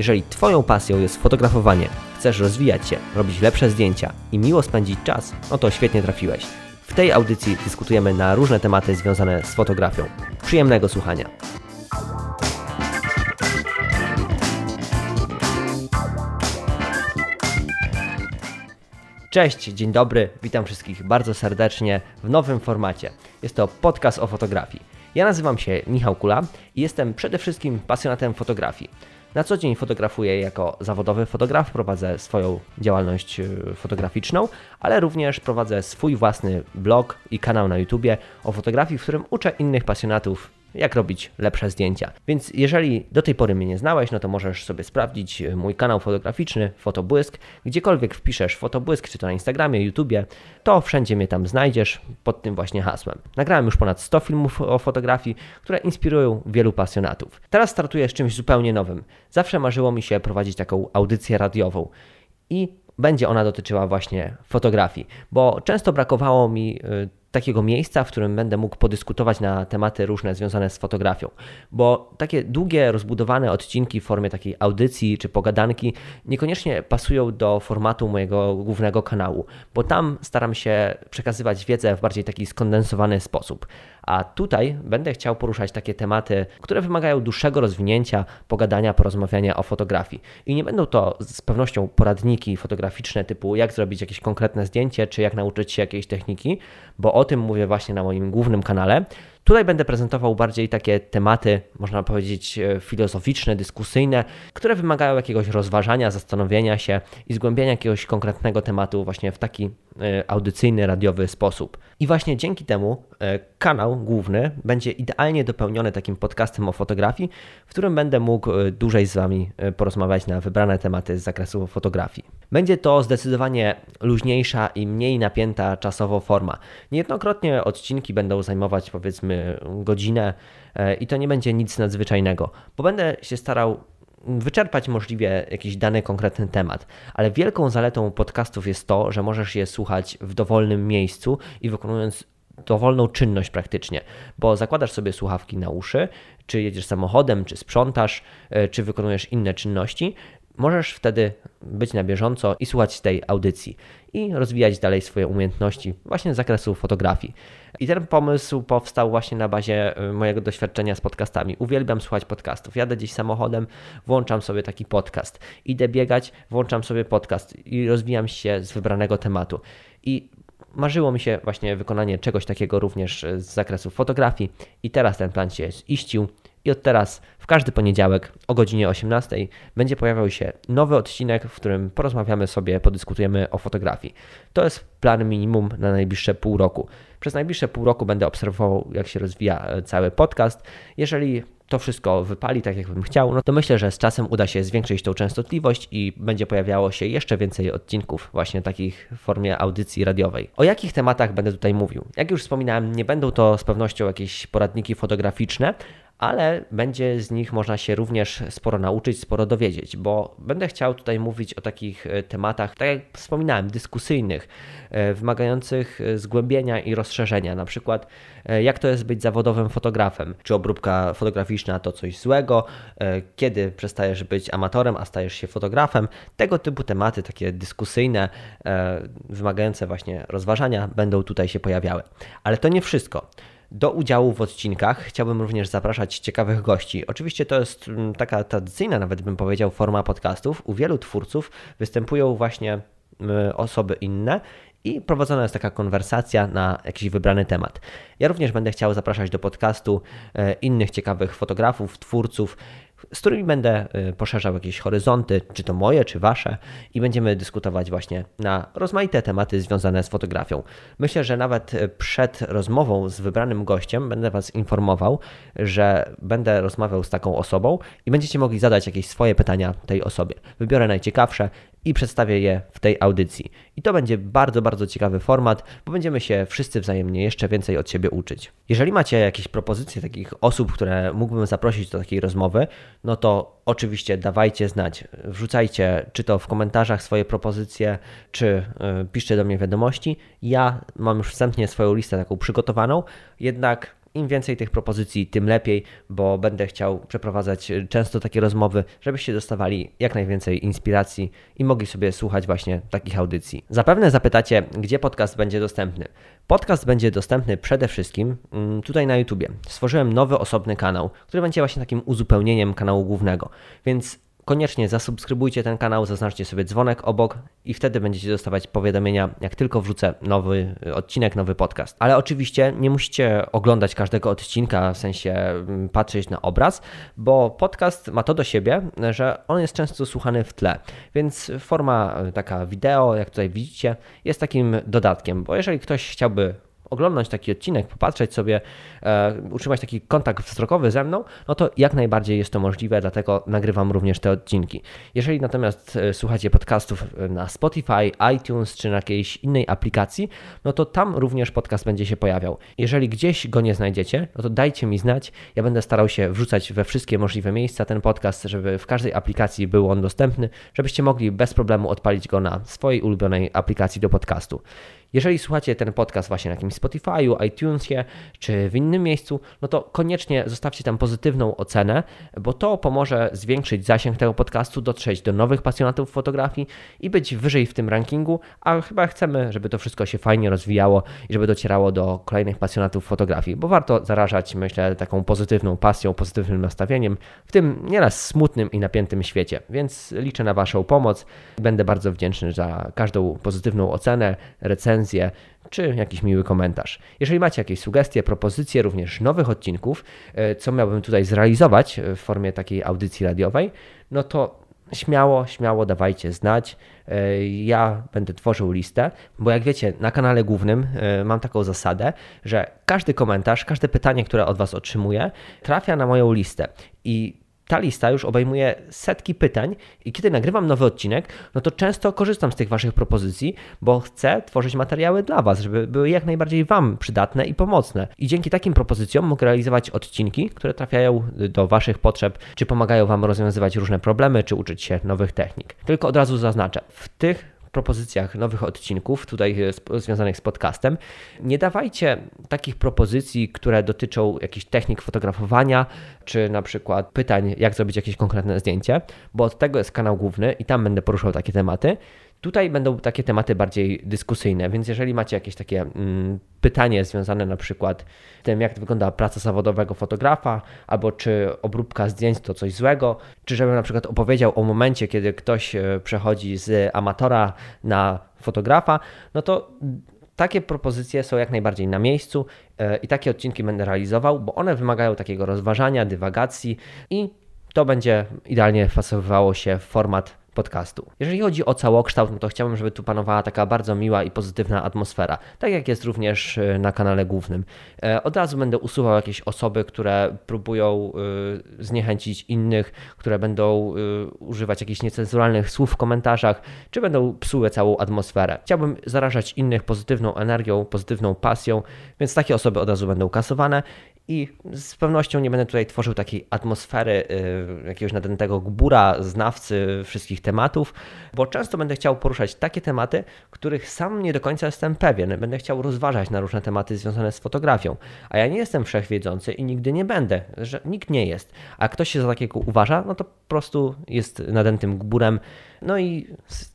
Jeżeli Twoją pasją jest fotografowanie, chcesz rozwijać się, robić lepsze zdjęcia i miło spędzić czas, no to świetnie trafiłeś. W tej audycji dyskutujemy na różne tematy związane z fotografią. Przyjemnego słuchania. Cześć, dzień dobry, witam wszystkich bardzo serdecznie w nowym formacie. Jest to podcast o fotografii. Ja nazywam się Michał Kula i jestem przede wszystkim pasjonatem fotografii. Na co dzień fotografuję jako zawodowy fotograf, prowadzę swoją działalność y, fotograficzną, ale również prowadzę swój własny blog i kanał na YouTubie o fotografii, w którym uczę innych pasjonatów jak robić lepsze zdjęcia. Więc jeżeli do tej pory mnie nie znałeś, no to możesz sobie sprawdzić e, mój kanał fotograficzny Fotobłysk. Gdziekolwiek wpiszesz Fotobłysk, czy to na Instagramie, YouTubie, to wszędzie mnie tam znajdziesz pod tym właśnie hasłem. Nagrałem już ponad 100 filmów o fotografii, które inspirują wielu pasjonatów. Teraz startuję z czymś zupełnie nowym. Zawsze marzyło mi się prowadzić taką audycję radiową. I będzie ona dotyczyła właśnie fotografii, bo często brakowało mi e, takiego miejsca, w którym będę mógł podyskutować na tematy różne związane z fotografią. Bo takie długie, rozbudowane odcinki w formie takiej audycji czy pogadanki niekoniecznie pasują do formatu mojego głównego kanału, bo tam staram się przekazywać wiedzę w bardziej taki skondensowany sposób. A tutaj będę chciał poruszać takie tematy, które wymagają dłuższego rozwinięcia, pogadania, porozmawiania o fotografii. I nie będą to z pewnością poradniki fotograficzne typu jak zrobić jakieś konkretne zdjęcie, czy jak nauczyć się jakiejś techniki, bo o tym mówię właśnie na moim głównym kanale. Tutaj będę prezentował bardziej takie tematy, można powiedzieć, e, filozoficzne, dyskusyjne, które wymagają jakiegoś rozważania, zastanowienia się i zgłębienia jakiegoś konkretnego tematu właśnie w taki e, audycyjny, radiowy sposób. I właśnie dzięki temu e, kanał główny będzie idealnie dopełniony takim podcastem o fotografii, w którym będę mógł dłużej z Wami porozmawiać na wybrane tematy z zakresu fotografii. Będzie to zdecydowanie luźniejsza i mniej napięta czasowo forma. Niejednokrotnie odcinki będą zajmować powiedzmy godzinę e, i to nie będzie nic nadzwyczajnego, bo będę się starał wyczerpać możliwie jakiś dany konkretny temat, ale wielką zaletą podcastów jest to, że możesz je słuchać w dowolnym miejscu i wykonując dowolną czynność praktycznie, bo zakładasz sobie słuchawki na uszy, czy jedziesz samochodem, czy sprzątasz, e, czy wykonujesz inne czynności, Możesz wtedy być na bieżąco i słuchać tej audycji i rozwijać dalej swoje umiejętności właśnie z zakresu fotografii. I ten pomysł powstał właśnie na bazie y, mojego doświadczenia z podcastami. Uwielbiam słuchać podcastów. Jadę gdzieś samochodem, włączam sobie taki podcast. Idę biegać, włączam sobie podcast i rozwijam się z wybranego tematu. I marzyło mi się właśnie wykonanie czegoś takiego również z zakresu fotografii i teraz ten plan się ziścił i od teraz w każdy poniedziałek o godzinie 18 będzie pojawiał się nowy odcinek, w którym porozmawiamy sobie, podyskutujemy o fotografii. To jest plan minimum na najbliższe pół roku. Przez najbliższe pół roku będę obserwował, jak się rozwija e, cały podcast. Jeżeli to wszystko wypali tak, jakbym chciał, no to myślę, że z czasem uda się zwiększyć tą częstotliwość i będzie pojawiało się jeszcze więcej odcinków, właśnie takich w formie audycji radiowej. O jakich tematach będę tutaj mówił? Jak już wspominałem, nie będą to z pewnością jakieś poradniki fotograficzne, ale będzie z nich można się również sporo nauczyć, sporo dowiedzieć, bo będę chciał tutaj mówić o takich e, tematach, tak jak wspominałem, dyskusyjnych, e, wymagających e, zgłębienia i rozszerzenia. Na przykład, jak to jest być zawodowym fotografem? Czy obróbka fotograficzna to coś złego? Kiedy przestajesz być amatorem, a stajesz się fotografem? Tego typu tematy, takie dyskusyjne, wymagające właśnie rozważania, będą tutaj się pojawiały. Ale to nie wszystko. Do udziału w odcinkach chciałbym również zapraszać ciekawych gości. Oczywiście to jest mm, taka tradycyjna, nawet bym powiedział, forma podcastów. U wielu twórców występują właśnie osoby inne i prowadzona jest taka konwersacja na jakiś wybrany temat. Ja również będę chciał zapraszać do podcastu e, innych ciekawych fotografów, twórców, z którymi będę y, poszerzał jakieś horyzonty, czy to moje, czy wasze, i będziemy dyskutować właśnie na rozmaite tematy związane z fotografią. Myślę, że nawet y, przed rozmową z wybranym gościem będę Was informował, że będę rozmawiał z taką osobą i będziecie mogli zadać jakieś swoje pytania tej osobie. Wybiorę najciekawsze i przedstawię je w tej audycji. I to będzie bardzo, bardzo ciekawy format, bo będziemy się wszyscy wzajemnie jeszcze więcej od siebie uczyć. Jeżeli macie jakieś propozycje takich osób, które mógłbym zaprosić do takiej rozmowy, no to oczywiście dawajcie znać. Wrzucajcie czy to w komentarzach swoje propozycje, czy yy, piszcie do mnie wiadomości. Ja mam już wstępnie swoją listę taką przygotowaną, jednak Im więcej tych propozycji, tym lepiej, bo będę chciał przeprowadzać często takie rozmowy, żebyście dostawali jak najwięcej inspiracji i mogli sobie słuchać właśnie takich audycji. Zapewne zapytacie, gdzie podcast będzie dostępny. Podcast będzie dostępny przede wszystkim mm, tutaj na YouTubie. Stworzyłem nowy osobny kanał, który będzie właśnie takim uzupełnieniem kanału głównego. Więc koniecznie zasubskrybujcie ten kanał, zaznaczcie sobie dzwonek obok i wtedy będziecie dostawać powiadomienia, jak tylko wrzucę nowy odcinek, nowy podcast. Ale oczywiście nie musicie oglądać każdego odcinka, w sensie mm, patrzeć na obraz, bo podcast ma to do siebie, że on jest często słuchany w tle, więc forma taka wideo, jak tutaj widzicie, jest takim dodatkiem, bo jeżeli ktoś chciałby oglądać taki odcinek, popatrzeć sobie, e, utrzymać taki kontakt wzrokowy ze mną, no to jak najbardziej jest to możliwe, dlatego nagrywam również te odcinki. Jeżeli natomiast e, słuchacie podcastów e, na Spotify, iTunes czy na jakiejś innej aplikacji, no to tam również podcast będzie się pojawiał. Jeżeli gdzieś go nie znajdziecie, no to dajcie mi znać. Ja będę starał się wrzucać we wszystkie możliwe miejsca ten podcast, żeby w każdej aplikacji był on dostępny, żebyście mogli bez problemu odpalić go na swojej ulubionej aplikacji do podcastu. Jeżeli słuchacie ten podcast właśnie na jakimś Spotify'u, iTunesie czy w innym miejscu, no to koniecznie zostawcie tam pozytywną ocenę, bo to pomoże zwiększyć zasięg tego podcastu, dotrzeć do nowych pasjonatów fotografii i być wyżej w tym rankingu, a chyba chcemy, żeby to wszystko się fajnie rozwijało i żeby docierało do kolejnych pasjonatów fotografii, bo warto zarażać, myślę, taką pozytywną pasją, pozytywnym nastawieniem w tym nieraz smutnym i napiętym świecie. Więc liczę na Waszą pomoc. Będę bardzo wdzięczny za każdą pozytywną ocenę, recenzję, czy jakiś miły komentarz. Jeżeli macie jakieś sugestie, propozycje również nowych odcinków, e, co miałbym tutaj zrealizować w formie takiej audycji radiowej, no to śmiało, śmiało dawajcie znać. E, ja będę tworzył listę, bo jak wiecie, na kanale głównym e, mam taką zasadę, że każdy komentarz, każde pytanie, które od Was otrzymuję, trafia na moją listę. I ta lista już obejmuje setki pytań i kiedy nagrywam nowy odcinek, no to często korzystam z tych Waszych propozycji, bo chcę tworzyć materiały dla Was, żeby były jak najbardziej Wam przydatne i pomocne. I dzięki takim propozycjom mogę realizować odcinki, które trafiają do Waszych potrzeb, czy pomagają Wam rozwiązywać różne problemy, czy uczyć się nowych technik. Tylko od razu zaznaczę, w tych propozycjach nowych odcinków, tutaj związanych z podcastem. Nie dawajcie takich propozycji, które dotyczą jakichś technik fotografowania, czy na przykład pytań, jak zrobić jakieś konkretne zdjęcie, bo od tego jest kanał główny i tam będę poruszał takie tematy. Tutaj będą takie tematy bardziej dyskusyjne, więc jeżeli macie jakieś takie mm, pytanie związane na przykład z tym, jak wygląda praca zawodowego fotografa, albo czy obróbka zdjęć to coś złego, czy żebym na przykład opowiedział o momencie, kiedy ktoś e, przechodzi z amatora na fotografa, no to takie propozycje są jak najbardziej na miejscu e, i takie odcinki będę realizował, bo one wymagają takiego rozważania, dywagacji i to będzie idealnie pasowało się w format podcastu. Jeżeli chodzi o całokształt, no to chciałbym, żeby tu panowała taka bardzo miła i pozytywna atmosfera, tak jak jest również e, na kanale głównym. E, od razu będę usuwał jakieś osoby, które próbują e, zniechęcić innych, które będą używać jakichś niecenzuralnych słów w komentarzach, czy będą psuły całą atmosferę. Chciałbym zarażać innych pozytywną energią, pozytywną pasją, więc takie osoby od razu będą kasowane i z pewnością nie będę tutaj tworzył takiej atmosfery y, jakiegoś nadętego gbura, znawcy wszystkich tematów, bo często będę chciał poruszać takie tematy, których sam nie do końca jestem pewien. Będę chciał rozważać na różne tematy związane z fotografią. A ja nie jestem wszechwiedzący i nigdy nie będę, że nikt nie jest. A ktoś się za takiego uważa, no to po prostu jest nadętym gburem no i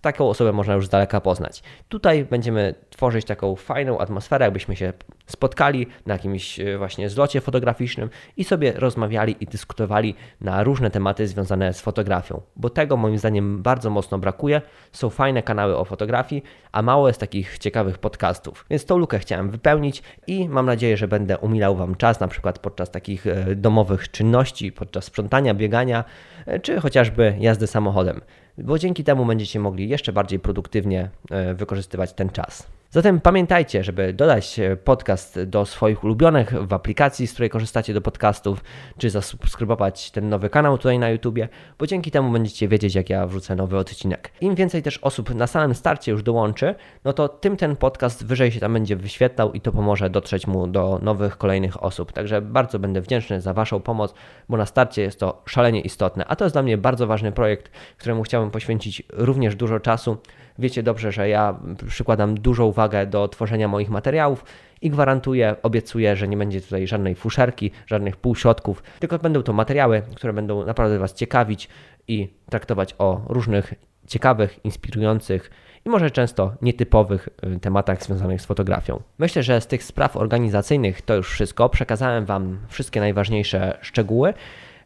taką osobę można już z daleka poznać. Tutaj będziemy tworzyć taką fajną atmosferę, jakbyśmy się spotkali na jakimś e, właśnie zlocie fotograficznym i sobie rozmawiali i dyskutowali na różne tematy związane z fotografią, bo tego moim zdaniem bardzo mocno brakuje. Są fajne kanały o fotografii, a mało jest takich ciekawych podcastów. Więc tą lukę chciałem wypełnić i mam nadzieję, że będę umilał Wam czas, na przykład podczas takich e, domowych czynności, podczas sprzątania, biegania, e, czy chociażby jazdy samochodem bo dzięki temu będziecie mogli jeszcze bardziej produktywnie e, wykorzystywać ten czas. Zatem pamiętajcie, żeby dodać e, podcast do swoich ulubionych w aplikacji, z której korzystacie do podcastów, czy zasubskrybować ten nowy kanał tutaj na YouTubie, bo dzięki temu będziecie wiedzieć, jak ja wrzucę nowy odcinek. Im więcej też osób na samym starcie już dołączy, no to tym ten podcast wyżej się tam będzie wyświetlał i to pomoże dotrzeć mu do nowych, kolejnych osób. Także bardzo będę wdzięczny za Waszą pomoc, bo na starcie jest to szalenie istotne, a to jest dla mnie bardzo ważny projekt, któremu chciałbym poświęcić również dużo czasu. Wiecie dobrze, że ja przykładam dużą uwagę do tworzenia moich materiałów i gwarantuję, obiecuję, że nie będzie tutaj żadnej fuszerki, żadnych półśrodków, tylko będą to materiały, które będą naprawdę Was ciekawić i traktować o różnych ciekawych, inspirujących i może często nietypowych y, tematach związanych z fotografią. Myślę, że z tych spraw organizacyjnych to już wszystko. Przekazałem Wam wszystkie najważniejsze szczegóły.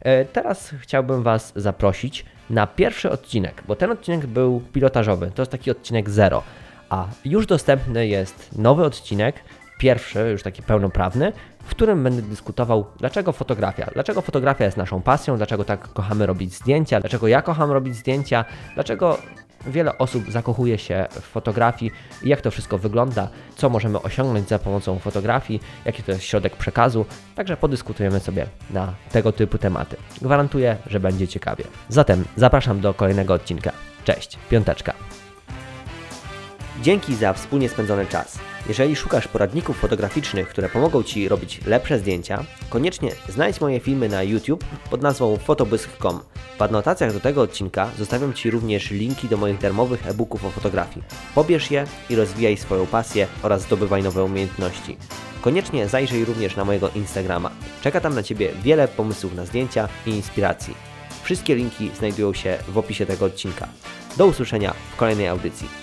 E, teraz chciałbym Was zaprosić na pierwszy odcinek, bo ten odcinek był pilotażowy. To jest taki odcinek zero, a już dostępny jest nowy odcinek, pierwszy, już taki pełnoprawny, w którym będę dyskutował, dlaczego fotografia, dlaczego fotografia jest naszą pasją, dlaczego tak kochamy robić zdjęcia, dlaczego ja kocham robić zdjęcia, dlaczego wiele osób zakochuje się w fotografii jak to wszystko wygląda, co możemy osiągnąć za pomocą fotografii, jaki to jest środek przekazu. Także podyskutujemy sobie na tego typu tematy. Gwarantuję, że będzie ciekawie. Zatem zapraszam do kolejnego odcinka. Cześć, piąteczka. Dzięki za wspólnie spędzony czas. Jeżeli szukasz poradników fotograficznych, które pomogą Ci robić lepsze zdjęcia, koniecznie znajdź moje filmy na YouTube pod nazwą fotobysk.com. W adnotacjach do tego odcinka zostawiam Ci również linki do moich darmowych e-booków o fotografii. Pobierz je i rozwijaj swoją pasję oraz zdobywaj nowe umiejętności. Koniecznie zajrzyj również na mojego Instagrama. Czeka tam na Ciebie wiele pomysłów na zdjęcia i inspiracji. Wszystkie linki znajdują się w opisie tego odcinka. Do usłyszenia w kolejnej audycji.